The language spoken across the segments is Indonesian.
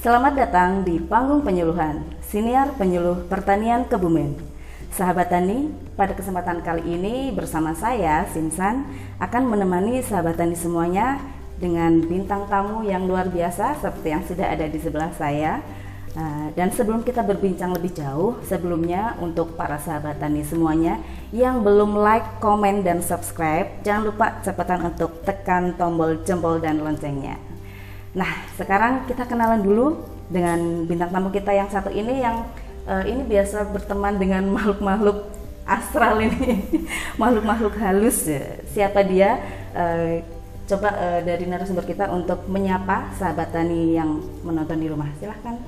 Selamat datang di Panggung Penyuluhan, Siniar Penyuluh Pertanian Kebumen. Sahabat Tani, pada kesempatan kali ini bersama saya, Sinsan, akan menemani sahabat Tani semuanya dengan bintang tamu yang luar biasa seperti yang sudah ada di sebelah saya. Nah, dan sebelum kita berbincang lebih jauh, sebelumnya untuk para sahabat tani semuanya yang belum like, komen, dan subscribe, jangan lupa cepetan untuk tekan tombol jempol dan loncengnya. Nah, sekarang kita kenalan dulu dengan bintang tamu kita yang satu ini yang uh, ini biasa berteman dengan makhluk-makhluk astral ini, makhluk-makhluk halus. Siapa dia? Uh, coba uh, dari narasumber kita untuk menyapa sahabat tani yang menonton di rumah. Silahkan.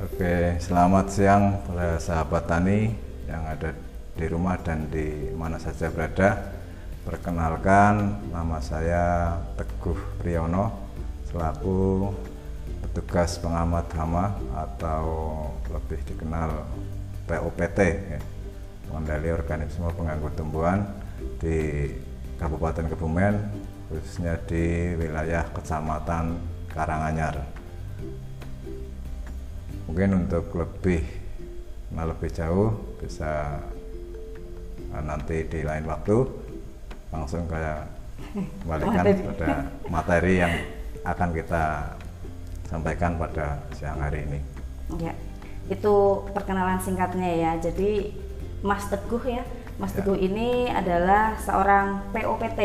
Oke, selamat siang para sahabat tani yang ada di rumah dan di mana saja berada. Perkenalkan, nama saya Teguh Priyono, selaku petugas pengamat hama atau lebih dikenal POPT ya, pengendali organisme pengganggu tumbuhan di Kabupaten Kebumen khususnya di wilayah Kecamatan Karanganyar. Mungkin untuk lebih nah lebih jauh bisa nah, nanti di lain waktu langsung kayak kembalikan pada materi yang akan kita sampaikan pada siang hari ini. Ya, itu perkenalan singkatnya ya. Jadi Mas Teguh ya, Mas ya. Teguh ini adalah seorang POPT,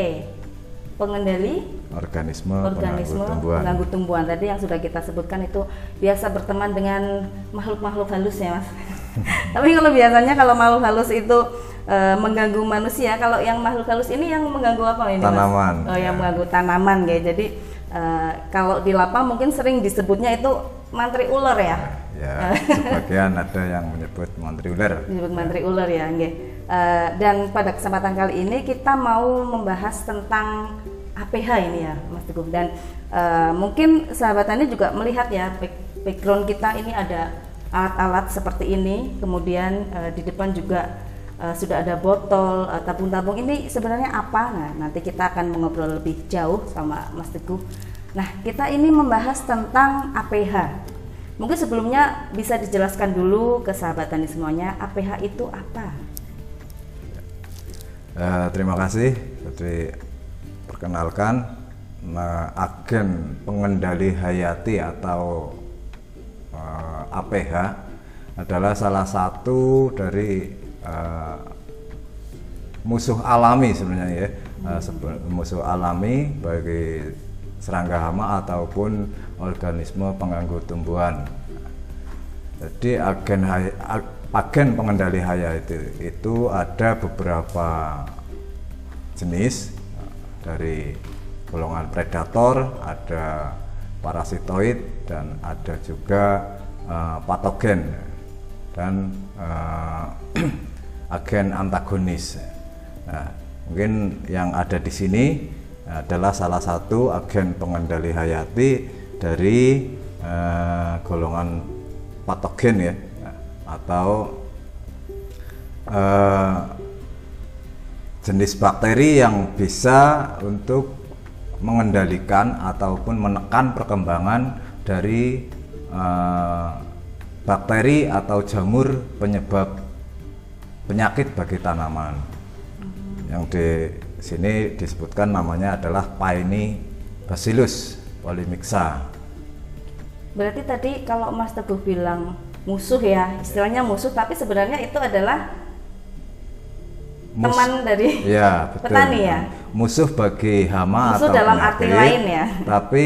pengendali organisme, organisme pengganggu tumbuhan. pengganggu tumbuhan tadi yang sudah kita sebutkan itu biasa berteman dengan makhluk-makhluk halus ya mas. Tapi kalau biasanya kalau makhluk halus itu e, mengganggu manusia, kalau yang makhluk halus ini yang mengganggu apa ini? Tanaman. Mas? Oh, yang ya. mengganggu tanaman ya. Jadi Uh, kalau di lapang mungkin sering disebutnya itu mantri ular ya. Ya, sebagian ada yang menyebut mantri ular. Menyebut mantri ular ya, Uh, dan pada kesempatan kali ini kita mau membahas tentang APH ini ya, Mas Teguh. Dan uh, mungkin sahabat tani juga melihat ya background kita ini ada alat-alat seperti ini, kemudian uh, di depan juga uh, sudah ada botol uh, tabung-tabung ini sebenarnya apa? Nah, nanti kita akan mengobrol lebih jauh sama Mas Teguh. Nah, kita ini membahas tentang APH. Mungkin sebelumnya bisa dijelaskan dulu ke sahabat tani semuanya, APH itu apa? Uh, terima kasih. Jadi perkenalkan nah, agen pengendali hayati atau uh, APH adalah salah satu dari uh, musuh alami sebenarnya ya uh, musuh alami bagi serangga hama ataupun organisme pengganggu tumbuhan. Jadi agen agen pengendali haya itu itu ada beberapa jenis dari golongan predator, ada parasitoid dan ada juga uh, patogen dan uh, agen antagonis. Nah, mungkin yang ada di sini adalah salah satu agen pengendali hayati dari uh, golongan patogen ya atau uh, jenis bakteri yang bisa untuk mengendalikan ataupun menekan perkembangan dari uh, bakteri atau jamur penyebab penyakit bagi tanaman. Yang di sini disebutkan namanya adalah Paini Bacillus polymyxa. Berarti tadi kalau Mas Teguh bilang musuh ya, istilahnya musuh, tapi sebenarnya itu adalah Mus teman dari ya, betul. petani ya. Musuh bagi hama musuh atau dalam penyakit, arti lain ya. Tapi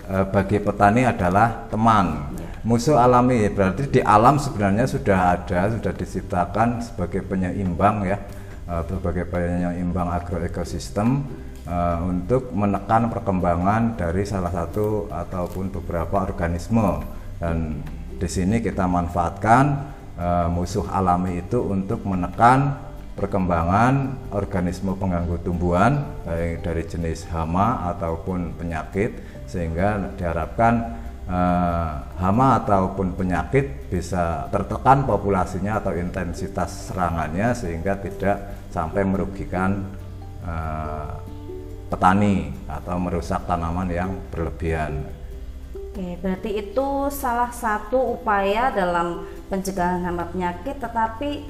e, bagi petani adalah teman musuh alami berarti di alam sebenarnya sudah ada sudah diciptakan sebagai penyeimbang ya uh, sebagai penyeimbang agroekosistem uh, untuk menekan perkembangan dari salah satu ataupun beberapa organisme. Dan di sini kita manfaatkan uh, musuh alami itu untuk menekan perkembangan organisme pengganggu tumbuhan baik dari jenis hama ataupun penyakit sehingga diharapkan uh, hama ataupun penyakit bisa tertekan populasinya atau intensitas serangannya sehingga tidak sampai merugikan uh, petani atau merusak tanaman yang berlebihan. Oke, berarti itu salah satu upaya dalam pencegahan hama penyakit, tetapi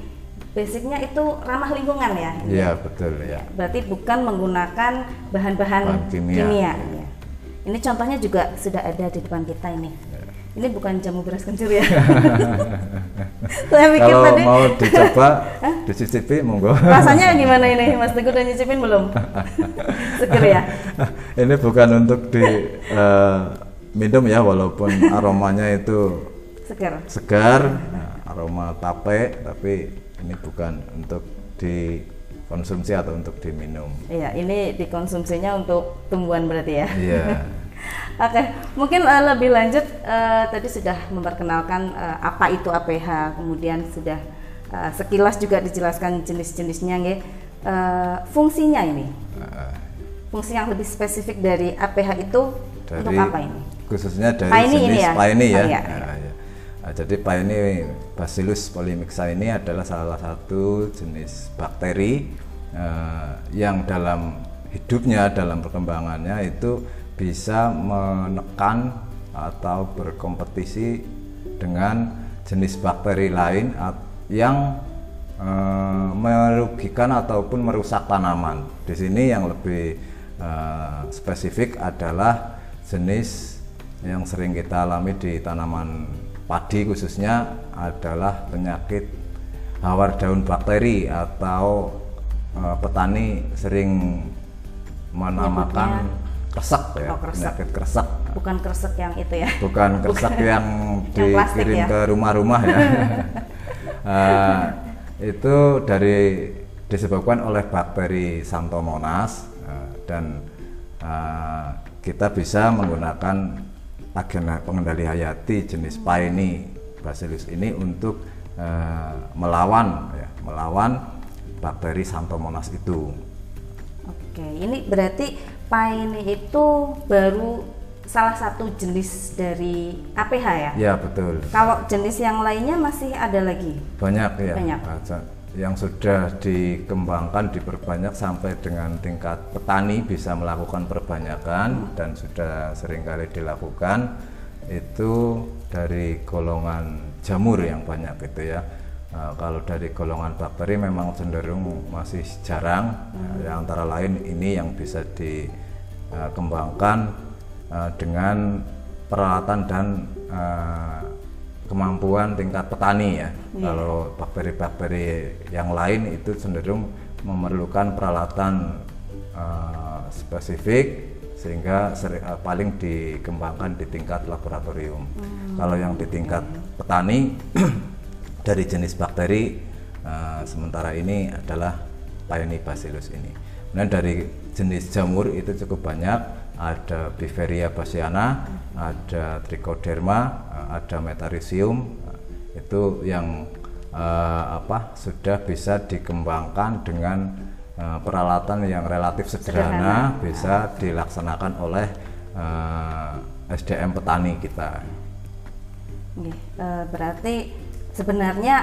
basicnya itu ramah lingkungan ya? Iya betul ya. Berarti bukan menggunakan bahan-bahan Bahan kimia. kimia. Ini contohnya juga sudah ada di depan kita ini. Ya. Ini bukan jamu beras kencur ya? Saya pikir Kalau tadi mau dicoba dicicipi monggo. rasanya gimana ini, Mas Teguh udah nyicipin belum? Seger ya? Ini bukan untuk di eh, minum ya walaupun aromanya itu Seger. segar, nah, aroma tape, tapi ini bukan untuk dikonsumsi atau untuk diminum. Iya, ini dikonsumsinya untuk tumbuhan berarti ya? Iya. Oke, mungkin eh, lebih lanjut eh, tadi sudah memperkenalkan eh, apa itu APH, kemudian sudah eh, sekilas juga dijelaskan jenis-jenisnya, nggih. Eh, fungsinya ini, Nah, fungsi yang lebih spesifik dari APH itu dari untuk apa ini? khususnya dari Paini jenis ini ya? paini ya. Oh, iya, Nah, ya. Nah, jadi paini Bacillus polymixa ini adalah salah satu jenis bakteri eh, yang dalam hidupnya dalam perkembangannya itu bisa menekan atau berkompetisi dengan jenis bakteri lain yang eh, merugikan ataupun merusak tanaman. Di sini yang lebih eh, spesifik adalah jenis yang sering kita alami di tanaman padi khususnya adalah penyakit hawar daun bakteri atau eh, petani sering menamakan kresek ya, Oh, kresek. penyakit kresek. Bukan kresek yang itu ya? Bukan kresek yang Yang dikirim ya? ke rumah-rumah ya. Eh, itu dari disebabkan oleh bakteri Xanthomonas eh, dan eh, kita bisa menggunakan agen pengendali hayati jenis Paeni Bacillus ini untuk eh, melawan ya, melawan bakteri Xanthomonas itu. Oke, ini berarti paini itu baru salah satu jenis dari APH ya? Ya betul. Kalau jenis yang lainnya masih ada lagi? Banyak ya. Banyak. Yang sudah dikembangkan diperbanyak sampai dengan tingkat petani bisa melakukan perbanyakan dan sudah sering kali dilakukan itu dari golongan jamur yang banyak gitu ya. Nah, kalau dari golongan bakteri memang cenderung masih jarang. Nah, ya, antara lain ini yang bisa dikembangkan eh, dengan peralatan dan eh, kemampuan tingkat petani ya. Kalau bakteri-bakteri yang lain itu cenderung memerlukan peralatan eh, spesifik sehingga seri- eh, paling dikembangkan di tingkat laboratorium. Kalau yang di tingkat petani dari jenis bakteri eh, sementara ini adalah Paeonibacillus ini. Kemudian dari jenis jamur itu cukup banyak, ada Biveria bassiana, ada Trichoderma, ada Metarhizium. eh, Itu yang eh, apa sudah bisa dikembangkan dengan eh, peralatan yang relatif sederhana, bisa dilaksanakan oleh eh, SDM petani kita. Berarti sebenarnya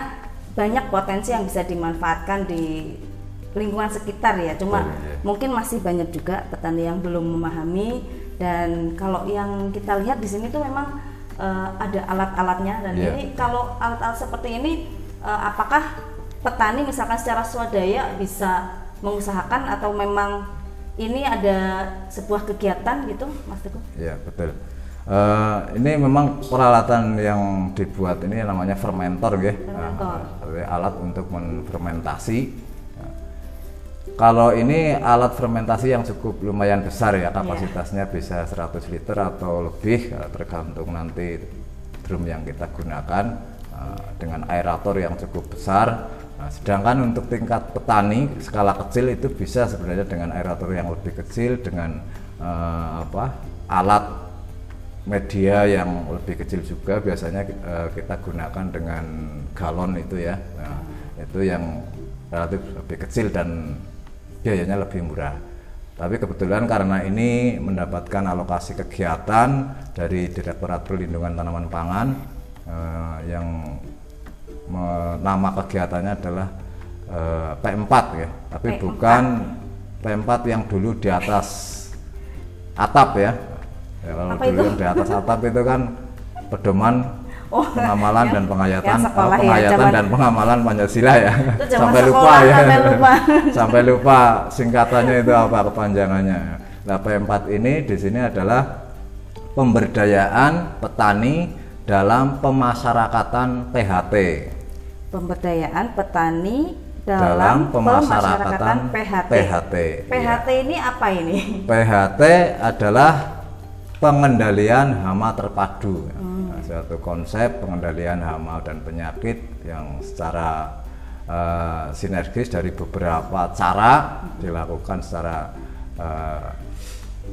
banyak potensi yang bisa dimanfaatkan di lingkungan sekitar ya. Cuma Betul, ya. mungkin masih banyak juga petani yang belum memahami dan kalau yang kita lihat di sini tuh memang eh, ada alat-alatnya dan Iya. ini kalau alat-alat seperti ini eh, apakah petani misalkan secara swadaya bisa mengusahakan atau memang ini ada sebuah kegiatan gitu, Mas Teguh? Ya betul. Eh, ini memang peralatan yang dibuat ini namanya fermentor, ya. Fermentor. alat untuk menfermentasi. Kalau ini alat fermentasi yang cukup lumayan besar ya, kapasitasnya bisa 100 liter atau lebih, eh, tergantung nanti drum yang kita gunakan eh, dengan aerator yang cukup besar. Nah, sedangkan untuk tingkat petani skala kecil itu bisa sebenarnya dengan aerator yang lebih kecil dengan eh, apa alat media yang lebih kecil juga biasanya eh, kita gunakan dengan galon itu ya. Nah, itu yang relatif lebih kecil dan biayanya lebih murah. Tapi kebetulan karena ini mendapatkan alokasi kegiatan dari Direktorat Perlindungan Tanaman Pangan eh, yang me- nama kegiatannya adalah eh, P4 ya, tapi P4. bukan P4 yang dulu di atas atap ya. Ya, kalau Apa dulu itu? yang di atas atap itu kan pedoman Oh, pengamalan yang- dan pengayatan yang sekolah ya, penghayatan zaman- dan pengamalan Pancasila ya. Sampai lupa sekolah, ya. sampai lupa. sampai lupa singkatannya itu apa kepanjangannya. Nah, P4 ini di sini adalah pemberdayaan petani dalam pemasyarakatan PHT. Pemberdayaan petani Dalam dalam, pemasyarakatan PHT. PHT, PHT ini apa ini? PHT adalah pengendalian hama terpadu. Nah, suatu konsep pengendalian hama dan penyakit yang secara eh, sinergis dari beberapa cara dilakukan secara eh,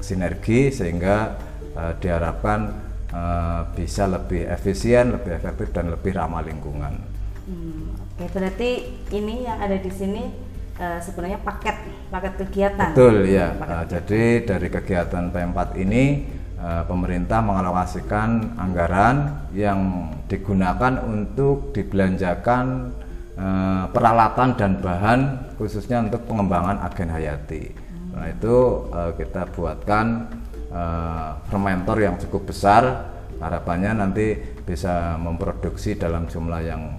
sinergi sehingga eh, diharapkan eh, bisa lebih efisien, lebih efektif dan lebih ramah lingkungan. Hmm, Oke, berarti ini yang ada di sini eh, sebenarnya paket paket kegiatan. Betul ya. Paket Nah, jadi dari kegiatan P4 ini pemerintah mengalokasikan anggaran yang digunakan untuk dibelanjakan eh, peralatan dan bahan khususnya untuk pengembangan agen hayati. Nah itu eh, kita buatkan eh, fermentor yang cukup besar. Harapannya nanti bisa memproduksi dalam jumlah yang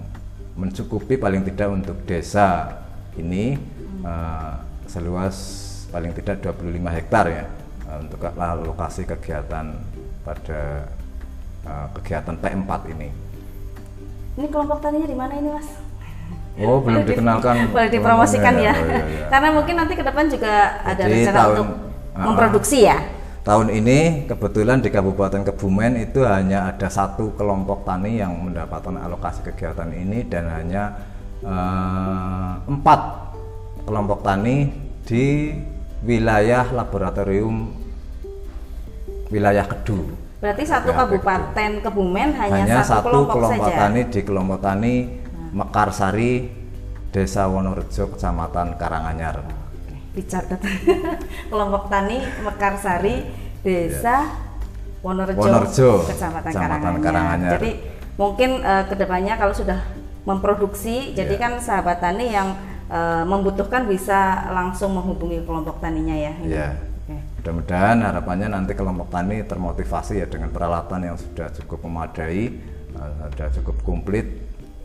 mencukupi paling tidak untuk desa ini eh, seluas paling tidak 25 hektar ya eh, untuk lokasi kegiatan pada eh, kegiatan P4 ini. Ini kelompok taninya di mana ini, Mas? Oh, belum dikenalkan. Boleh dipromosikan ya. Oh, iya, iya. Karena mungkin nanti ke depan juga ada Jadi rencana tahun- untuk Ah, memproduksi ya. Tahun ini kebetulan di Kabupaten Kebumen itu hanya ada satu kelompok tani yang mendapatkan alokasi kegiatan ini dan hanya eh, empat kelompok tani di wilayah laboratorium wilayah Kedu. Berarti satu Ya, kabupaten Kebumen hanya, Hanya, satu, satu kelompok, kelompok saja. tani di kelompok tani Mekarsari, Desa Wonorejo, Kecamatan Karanganyar. Oke, dicatat. kelompok tani Mekarsari, Desa Wonorejo, Wonorejo, Kecamatan, Kecamatan Karanganyar. Karanganyar. Jadi mungkin eh, ke depannya kalau sudah memproduksi, jadi Iya. kan sahabat tani yang eh, membutuhkan bisa langsung menghubungi kelompok taninya ya. ini. Iya. Mudah-mudahan harapannya nanti kelompok tani termotivasi ya dengan peralatan yang sudah cukup memadai, eh, sudah cukup komplit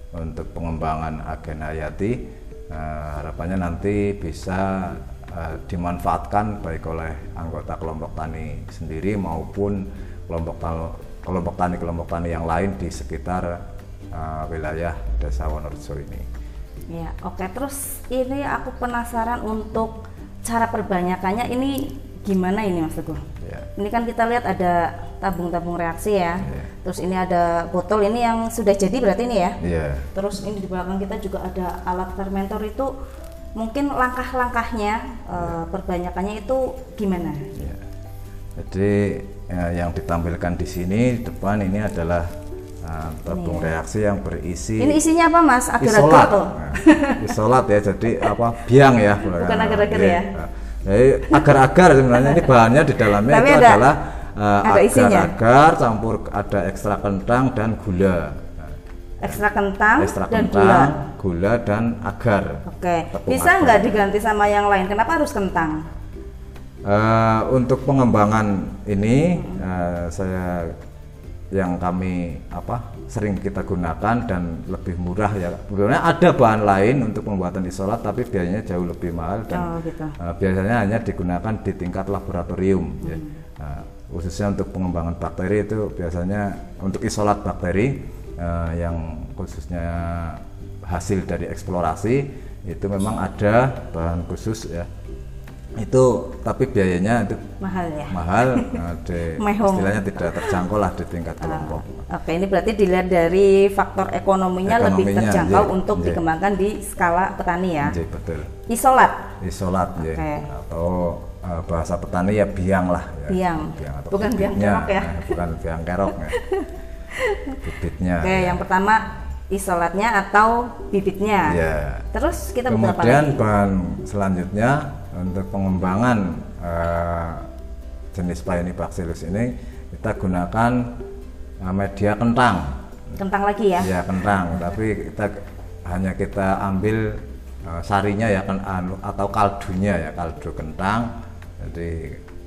untuk pengembangan agen hayati. Eh, harapannya nanti bisa eh, dimanfaatkan baik oleh anggota kelompok tani sendiri maupun kelompok kelompok tani kelompok tani yang lain di sekitar wilayah Desa Wonorejo ini. Ya, oke. Terus ini aku penasaran untuk cara perbanyakannya ini gimana ini Mas Teguh? Ya. Ini kan kita lihat ada tabung-tabung reaksi ya. Iya. Terus ini ada botol ini yang sudah jadi berarti ini ya. Iya. Terus ini di belakang kita juga ada alat fermentor itu mungkin langkah-langkahnya eh, perbanyakannya itu gimana? Ya. Jadi ya, yang ditampilkan di sini di depan ini adalah uh, tabung reaksi yang berisi Ini isinya apa Mas? Agar-agar isolat. tuh. Nah, isolat ya, jadi apa biang ya. Bukan agar-agar Oke. ya? Jadi agar-agar sebenarnya ini bahannya di dalamnya Tapi itu ada- adalah uh, ada isinya? agar-agar campur ada ekstrak kentang dan gula. Ekstra kentang ekstrak dan kentang, gula. gula dan agar. Oke. Tepung Bisa nggak diganti sama yang lain? Kenapa harus kentang? Eh, untuk pengembangan ini eh, saya yang kami apa sering kita gunakan dan lebih murah ya. Sebenarnya ada bahan lain untuk pembuatan isolat tapi biayanya jauh lebih mahal dan Oh, gitu. eh, biasanya hanya digunakan di tingkat laboratorium ya. Nah, khususnya untuk pengembangan bakteri itu biasanya untuk isolat bakteri eh, yang khususnya hasil dari eksplorasi itu memang ada bahan khusus ya itu tapi biayanya itu Mahal ya. mahal di- istilahnya tidak terjangkau lah di tingkat kelompok Oke, ini berarti dilihat dari faktor ekonominya, lebih Ekonominya, terjangkau iya, untuk iya. dikembangkan di skala petani ya. Jadi betul Isolat, isolat ya. Oke. atau eh, bahasa petani ya biang lah ya. Biang. atau Bukan biang bibitnya. kerok ya. Nah, bukan biang kerok ya. bibitnya oke, ya. yang pertama isolatnya atau bibitnya. Ya. Terus kita Kemudian bahan selanjutnya untuk pengembangan eh, jenis Paenibacillus ini kita gunakan eh, media kentang. Kentang lagi ya. Ya kentang, tapi kita hanya kita ambil eh, sarinya ya kan anu, atau kaldunya ya kaldu kentang. Jadi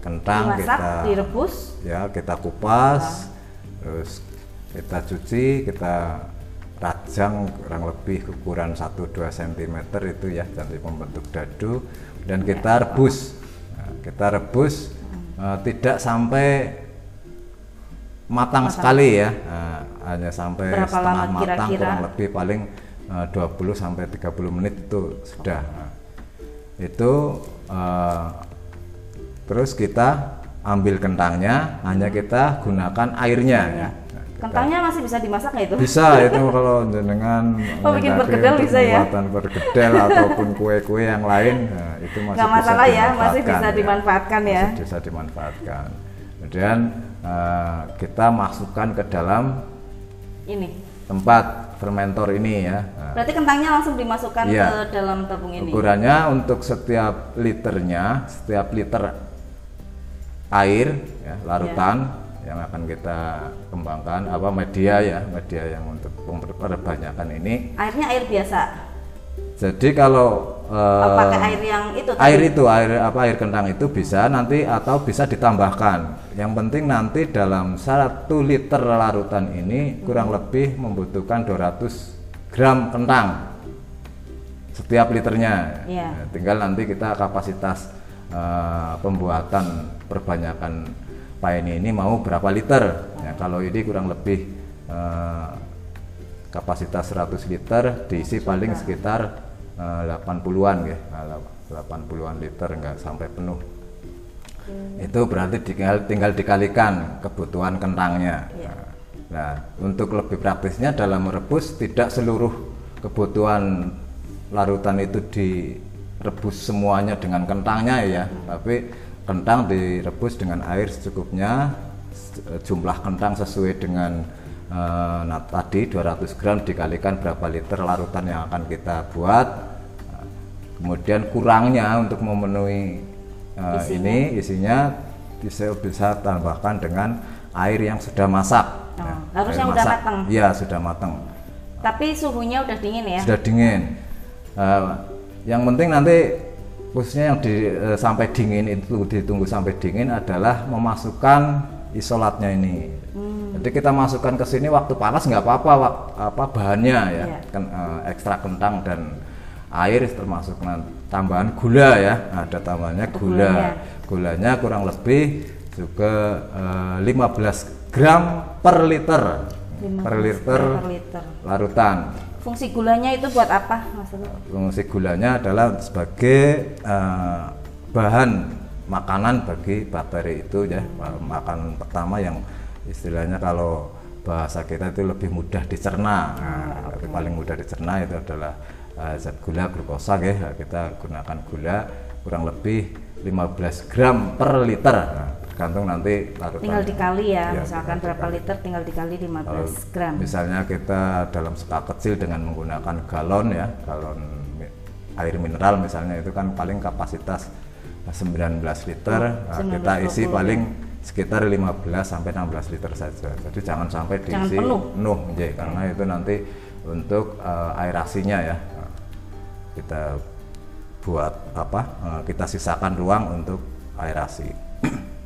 kentang Dimasak, kita direbus. ya kita kupas terus kita cuci kita rajang kurang lebih ukuran 1-2 cm itu ya jadi membentuk dadu dan kita rebus. Nah, kita rebus eh, tidak sampai matang sekali ya. Nah, hanya sampai Berapa setengah lama matang kira-kira? kurang lebih paling eh, 20 sampai 30 menit itu sudah. Nah, itu eh, terus kita ambil kentangnya hanya kita gunakan airnya ya Kentangnya masih bisa dimasak nggak itu? bisa itu kalau dengan Oh, bikin perkedel bisa ya? perkedel ataupun kue-kue yang lain nah, itu masih Nggak masalah ya, masih bisa dimanfaatkan, dimanfaatkan ya. Masih bisa dimanfaatkan kemudian eh, kita masukkan ke dalam Ini. tempat fermentor ini ya Nah, Berarti kentangnya langsung dimasukkan Iya. ke dalam tabung ini. ukurannya untuk setiap liternya setiap liter air ya, larutan Iya. Yang akan kita kembangkan apa media ya media yang untuk perbanyakan ini Airnya air biasa. jadi kalau Oh, pakai air yang itu tadi? air itu air apa air kentang itu bisa nanti atau bisa ditambahkan yang penting nanti dalam satu liter larutan ini kurang lebih membutuhkan 200 gram kentang setiap liternya. Nah, tinggal nanti kita kapasitas eh, pembuatan perbanyakan paine ini mau berapa liter? Ya, kalau ini kurang lebih eh, kapasitas 100 liter diisi paling sekitar eh, 80-an ya. Nah, 80-an liter enggak sampai penuh. Itu berarti tinggal tinggal dikalikan kebutuhan kentangnya Iya. nah untuk lebih praktisnya dalam merebus tidak seluruh kebutuhan larutan itu direbus semuanya dengan kentangnya ya. Tapi kentang direbus dengan air secukupnya jumlah kentang sesuai dengan eh, nah, tadi 200 gram dikalikan berapa liter larutan yang akan kita buat Nah, kemudian kurangnya untuk memenuhi eh, ini isinya bisa bisa tambahkan dengan air yang sudah masak Oh, Ya, harus yang udah masak. matang? iya sudah matang Tapi suhunya udah dingin ya. sudah dingin Eh, yang penting nanti khususnya yang di, eh, sampai dingin itu ditunggu sampai dingin adalah memasukkan isolatnya ini Hmm. jadi kita masukkan ke sini waktu panas nggak apa-apa apa bahannya ya Iya. kan eh, ekstrak kentang dan air termasuk nan- tambahan gula ya ada tambahannya gula gulanya. gulanya kurang lebih juga eh, 15 gram per liter 15 per liter per liter. larutan Fungsi gulanya itu buat apa, Mas fungsi gulanya adalah sebagai eh, bahan makanan bagi bakteri itu ya. Makan pertama yang istilahnya kalau bahasa kita itu lebih mudah dicerna. Nah, tapi paling mudah dicerna itu adalah eh, zat gula glukosa ya kita gunakan gula kurang lebih 15 gram per liter. Nah, tergantung nanti larutan Tinggal dikali ya, Iya, misalkan berapa dikali. liter tinggal dikali 15 Kalau gram. Misalnya kita dalam skala kecil dengan menggunakan galon ya, galon air mineral misalnya itu kan paling kapasitas 19 liter, nah, 19, kita isi 20 paling sekitar 15 sampai 16 liter saja. Jadi jangan sampai Jangan diisi penuh. nggih, karena itu nanti untuk eh, aerasinya ya. Kita buat apa? eh, kita sisakan ruang untuk aerasi.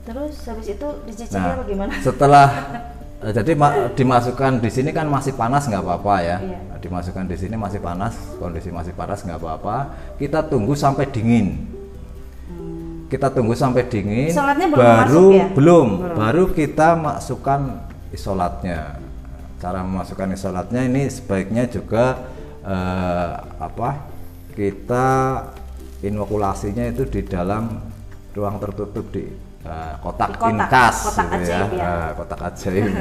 Terus habis itu dicicilnya Nah, apa gimana? setelah eh, jadi ma- dimasukkan di sini kan masih panas nggak apa-apa ya. Iya. Nah, dimasukkan di sini masih panas, kondisi masih panas nggak apa-apa. Kita tunggu sampai dingin. Kita tunggu sampai dingin. Isolatnya belum baru masuk ya? belum, Belum. baru kita masukkan isolatnya. Cara memasukkan isolatnya ini sebaiknya juga eh, apa? Kita inokulasinya itu di dalam ruang tertutup di eh, kotak, Di kotak, inkas kotak gitu ajaib ya. Eh, kotak ajaib.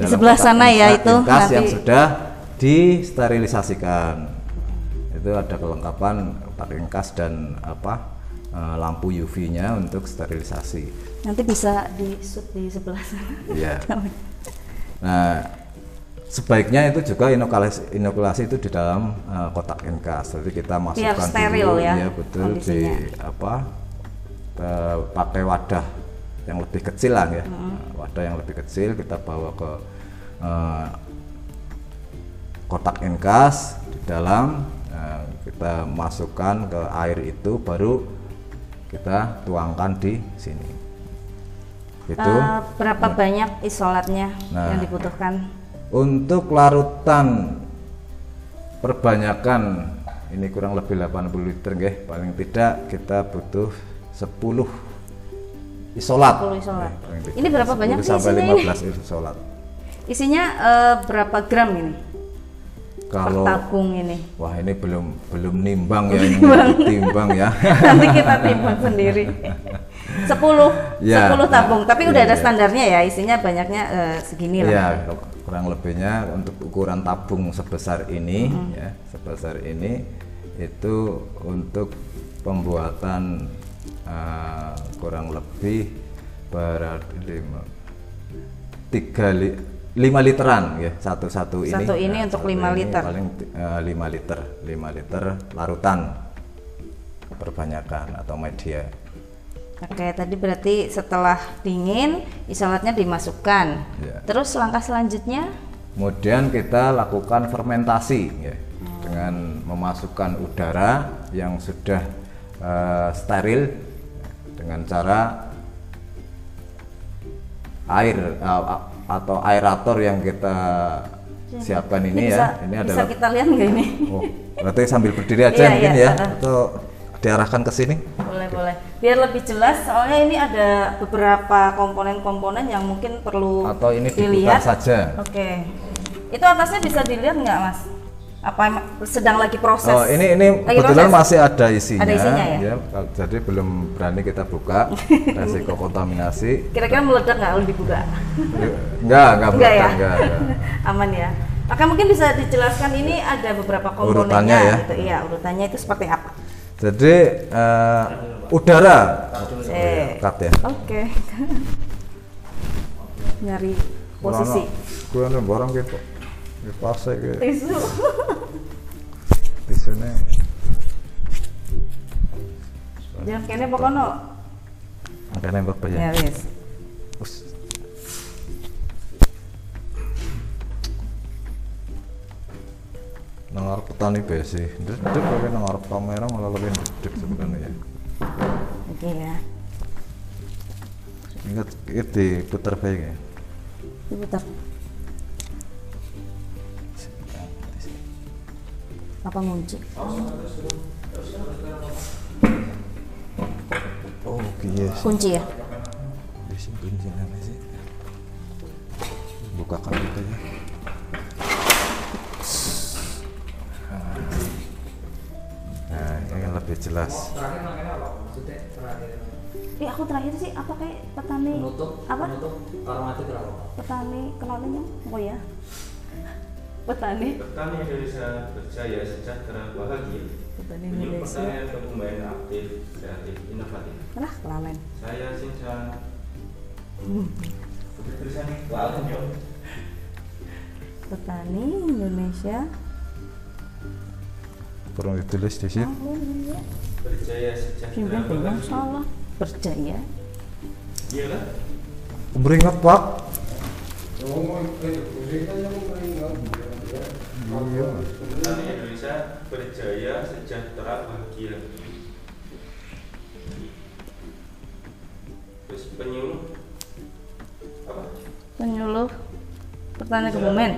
Nah, Di sebelah kotak sana ya itu inkas nanti- yang sudah disterilisasikan. Itu ada kelengkapan kotak inkas dan apa eh, lampu UV-nya untuk sterilisasi. Nanti bisa di shoot di sebelah sana. Iya. Nah, sebaiknya itu juga inokulasi, inokulasi itu di dalam eh, kotak inkas. Jadi kita masukkan steril dulu, ya iya, betul di kondisinya. apa eh, pakai wadah yang lebih kecil lah ya. Nah, wadah yang lebih kecil kita bawa ke eh, kotak inkas di dalam eh, kita masukkan ke air itu baru kita tuangkan di sini. Itu Eh, berapa banyak isolatnya Nah. yang dibutuhkan? untuk larutan perbanyakan ini kurang lebih 80 liter nggih. Paling tidak kita butuh 10 isolat. 10 isolat. Ya, tidak. Ini berapa banyak 10 sih sampai isinya ini? 15 isolat. Isinya eh, berapa gram ini? Kalau tabung ini. wah ini belum belum nimbang ya ini timbang ya. Nanti kita timbang sendiri. 10 Ya. 10 tabung, tapi Ya, udah ada ya. standarnya ya, isinya banyaknya eh, segini lah. Ya, kurang lebihnya untuk ukuran tabung sebesar ini Mm-hmm. ya, sebesar ini itu untuk pembuatan eh, kurang lebih berarti lima tiga li, lima literan ya satu satu ini Satu ini untuk satu lima ini liter. paling eh, lima liter lima liter larutan perbanyakan atau media Oke, tadi berarti setelah dingin isolatnya dimasukkan. Ya. Terus langkah selanjutnya Kemudian kita lakukan fermentasi ya, dengan memasukkan udara yang sudah eh, steril dengan cara air eh, a- atau aerator yang kita siapkan ini, bisa, ya. Ini bisa adalah kita lihat nggak ini? Oh, berarti sambil berdiri aja Iya, mungkin iya, ya uh-uh. atau diarahkan ke sini. boleh boleh. Biar lebih jelas, soalnya ini ada beberapa komponen-komponen yang mungkin perlu Atau ini dilihat. saja. Oke, itu atasnya bisa dilihat nggak mas? Apa sedang lagi proses? Oh, ini ini Lagi kebetulan proses? masih ada isinya. Ada isinya ya? kal- jadi belum berani kita buka resiko kontaminasi. Kira-kira meledak nggak kalau dibuka? Enggak, enggak Enggak ya? meledak, enggak, enggak. Aman ya. Maka mungkin bisa dijelaskan ini ada beberapa komponennya Urutannya ya? gitu. Iya, urutannya itu seperti apa? Jadi eh, udara Cek. cut ya. Oke. Nyari posisi. Nih barang gitu. Di pase gitu. Tisu. Sini. Jangan kene pokoknya. Makanya bapak ya. Ya wis. Us. Nengar petani besi, dedek kayak nengar kamera malah lebih dedek sebenarnya ya. Oke ya. Ingat itu diputar baik ya. Diputar. Apa ngunci? Oh, yes. Kunci ya? Disimpan sini sih. Bukakan itu ya. Nah, ini lebih jelas. terakhir makanya apa maksudnya terakhir Iya aku terakhir sih apa kayak petani penutup apa? penutup Petani kenalnya oh ya. Petani. Petani Indonesia berjaya sejahtera bahagia. Petani Indonesia. pertanian kebumen aktif, kreatif, inovatif. Lah kelamen. Saya Sinsan. Hmm. Tulisannya. Wow, nyok. Petani Indonesia. Kurang ditulis di sini. Oh, iya. Berjaya sejahtera bahagia. salah. Berjaya. Iya lah. Beringat Pak. Iya. Petani Indonesia berjaya sejahtera bahagia. Terus penyuluh apa? Penyuluh pertanian kebumen.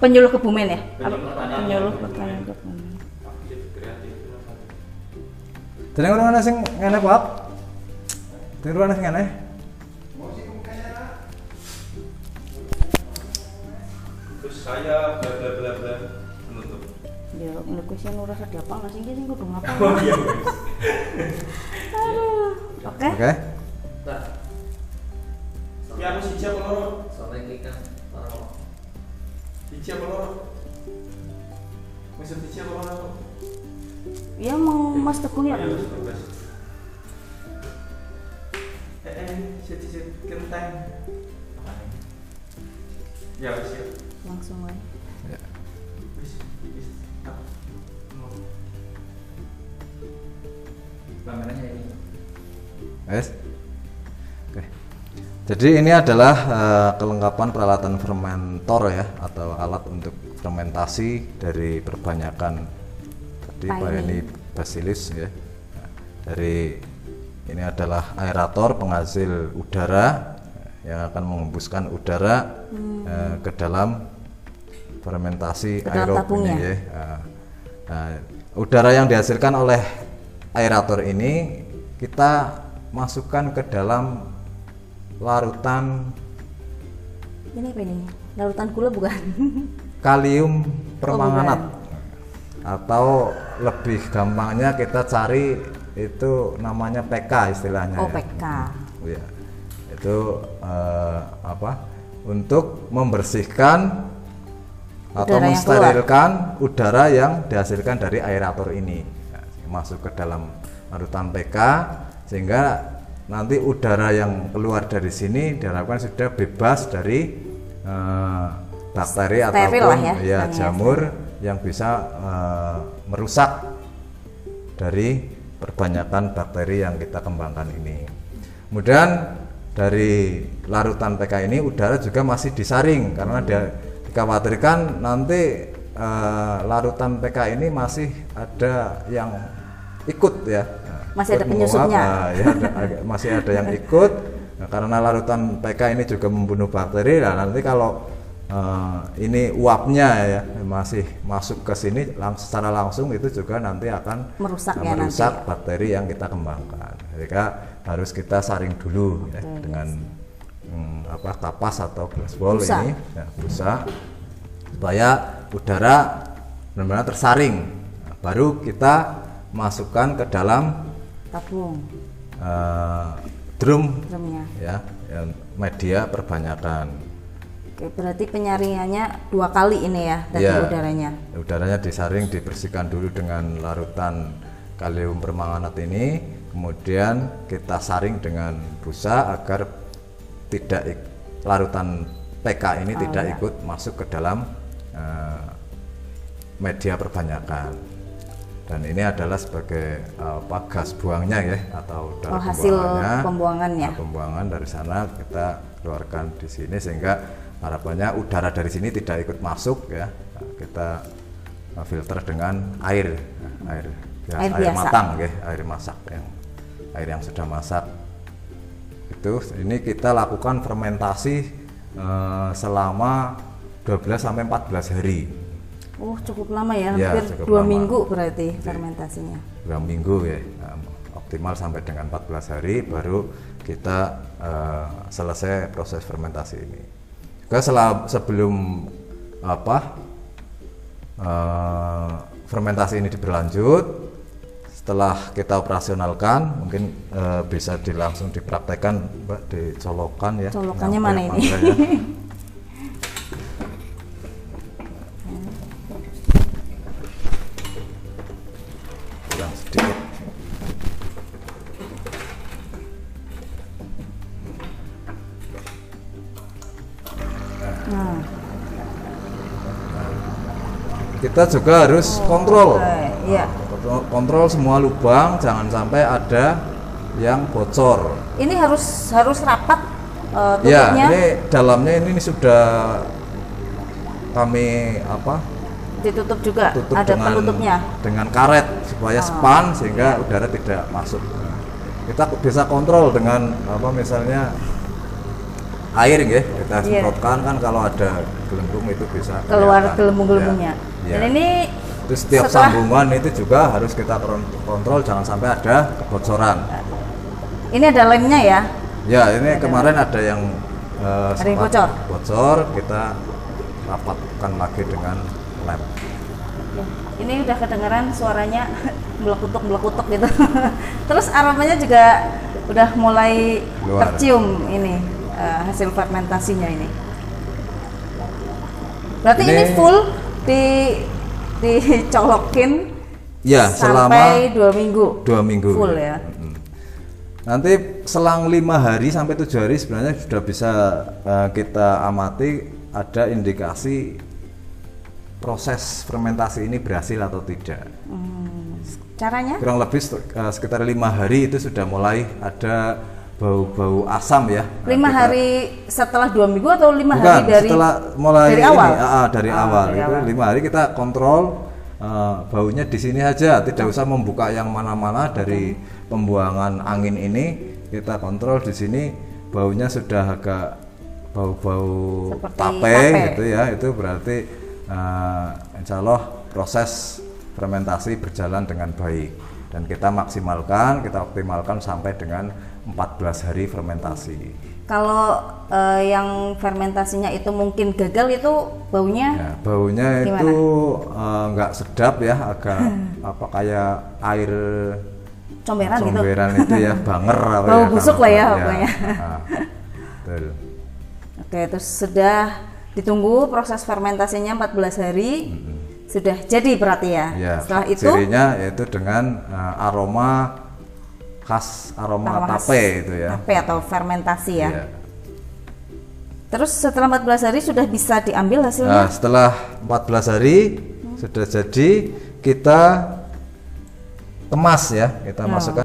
Penyuluh kebumen ya? Penyuluh pertanian kebumen. Jadi orang mana sing ngene Pak? Jadi orang sing ngene. Saya bla bla bla bla menutup. Ya, menurut gue sih nurus ada apa nggak sih? Dia sih kudu ngapa? Oh iya. Aduh. Oke. Oke. Nah, Ya aku sih siapa loro? sampai klikan taruh Siji apa loro? Masuk siji apa loro? Ya mau Mas Teguh ya? Ayo, bebas. Eh, eh, siji siji kentang. Ya, siap. Langsung aja. Ya. Ini Yes. Oke. Jadi ini adalah eh, kelengkapan peralatan fermentor ya atau alat untuk fermentasi dari perbanyakan tadi. Bayani basilis ya. Nah, dari Ini adalah aerator penghasil udara yang akan menghembuskan udara eh, ke dalam fermentasi dalam aerob tabungnya. ini ya. Nah, nah, udara yang dihasilkan oleh aerator ini kita masukkan ke dalam larutan Ini apa ini? Larutan gula bukan? kalium permanganat Oh, atau lebih gampangnya kita cari itu namanya PK istilahnya Oh, ya. PK. Ya. Itu eh, apa? Untuk membersihkan atau Udara yang mensterilkan udara yang dihasilkan dari aerator ini. Masuk ke dalam larutan PK sehingga nanti udara yang keluar dari sini diharapkan sudah bebas dari eh, bakteri Steril ataupun ya, ya jamur yang bisa eh, merusak dari perbanyakan bakteri yang kita kembangkan ini. Kemudian dari larutan PK ini udara juga masih disaring karena dia dikhawatirkan nanti eh, larutan PK ini masih ada yang ikut ya. Masih ada Ikut penyusupnya. nah, ya, ada- ada- masih ada yang ikut Nah, karena larutan PK ini juga membunuh bakteri. Nah, nanti kalau eh, ini uapnya ya masih masuk ke sini lang- secara langsung itu juga nanti akan Merusak eh, ya nanti merusak ya. bakteri yang kita kembangkan. Jadi harus kita saring dulu ya, dengan apa kapas atau glass Busa. ini ya, busa supaya udara benar-benar tersaring. Nah, baru kita masukkan ke dalam Tabung eh, drum drumnya. ya yang media perbanyakan Oke, berarti penyaringannya dua kali ini ya tadi Iya. udaranya. udaranya disaring dibersihkan dulu dengan larutan kalium permanganat ini kemudian kita saring dengan busa agar tidak larutan PK ini Oh, tidak iya. ikut masuk ke dalam eh, media perbanyakan dan ini adalah sebagai eh, apa gas buangnya ya atau udara Oh, hasil pembuangannya. pembuangannya. Nah, pembuangan dari sana kita keluarkan di sini sehingga harapannya udara dari sini tidak ikut masuk ya Nah, kita uh, filter dengan air Nah, air ya, Air biasa. matang ya air masak yang air yang sudah masak itu ini kita lakukan fermentasi eh, selama 12 sampai 14 hari Oh cukup lama ya, Ya, hampir dua lama. minggu berarti fermentasinya. dua minggu ya optimal sampai dengan 14 hari baru kita eh, selesai proses fermentasi ini juga setelah sebelum apa eh, fermentasi ini berlanjut setelah kita operasionalkan mungkin eh, bisa di, langsung dipraktekkan mbak dicolokkan ya Colokannya mana ini? ya. kurang sedikit Nah, kita juga harus kontrol eh, iya. Kontrol, kontrol semua lubang jangan sampai ada yang bocor Ini harus harus rapat eh, ya ini dalamnya ini, ini sudah kami apa ditutup juga. tutup Ada dengan penutupnya. dengan karet supaya Oh. span sehingga udara tidak masuk kita bisa kontrol dengan apa misalnya air ya kita Iya. semprotkan kan kalau ada gelembung itu bisa Keluar gelembung-gelembungnya. Ya. Dan Ya. ini Terus setiap setelah- sambungan itu juga harus kita kontrol jangan sampai ada kebocoran. ini ada lemnya ya. Ya ini kemarin ada yang eh, Ada yang bocor? bocor, kita rapatkan lagi dengan lem. Ya, Ini udah kedengeran suaranya melekutuk melekutuk gitu. Terus aromanya juga udah mulai Keluar. tercium ini eh, hasil fermentasinya ini. Berarti ini, Ini- full di dicolokin Ya sampai selama dua minggu. dua minggu. Full ya. Nanti selang lima hari sampai tujuh hari sebenarnya sudah bisa eh, kita amati ada indikasi proses fermentasi ini berhasil atau tidak. Hmm, caranya? Kurang lebih eh, sekitar lima hari itu sudah mulai ada bau-bau asam ya. Lima kita- hari setelah dua minggu atau lima Bukan, hari dari setelah mulai dari ini, awal? ah, ah, dari Ah, awal dari itu awal. lima hari kita kontrol eh, baunya di sini aja, tidak usah membuka yang mana-mana dari pembuangan angin ini kita kontrol di sini baunya sudah agak bau-bau tape, tape. gitu ya itu berarti eh, insya Allah proses fermentasi berjalan dengan baik dan kita maksimalkan kita optimalkan sampai dengan 14 hari fermentasi Kalau eh, yang fermentasinya itu mungkin gagal itu baunya Ya, baunya Gimana? itu eh, nggak sedap ya, agak apa kayak air comberan gitu. comberan itu ya, banger apa Bau ya, busuk lah ya pokoknya. ah, betul. Oke, terus sudah ditunggu proses fermentasinya 14 hari. Sudah jadi berarti ya. Ya, Setelah itu cirinya yaitu dengan eh, aroma khas aroma, aroma khas tape itu ya. tape atau fermentasi ya. Iya. Terus setelah 14 hari sudah bisa diambil Nah, hasilnya. setelah 14 hari sudah jadi kita kemas ya, kita Oh. masukkan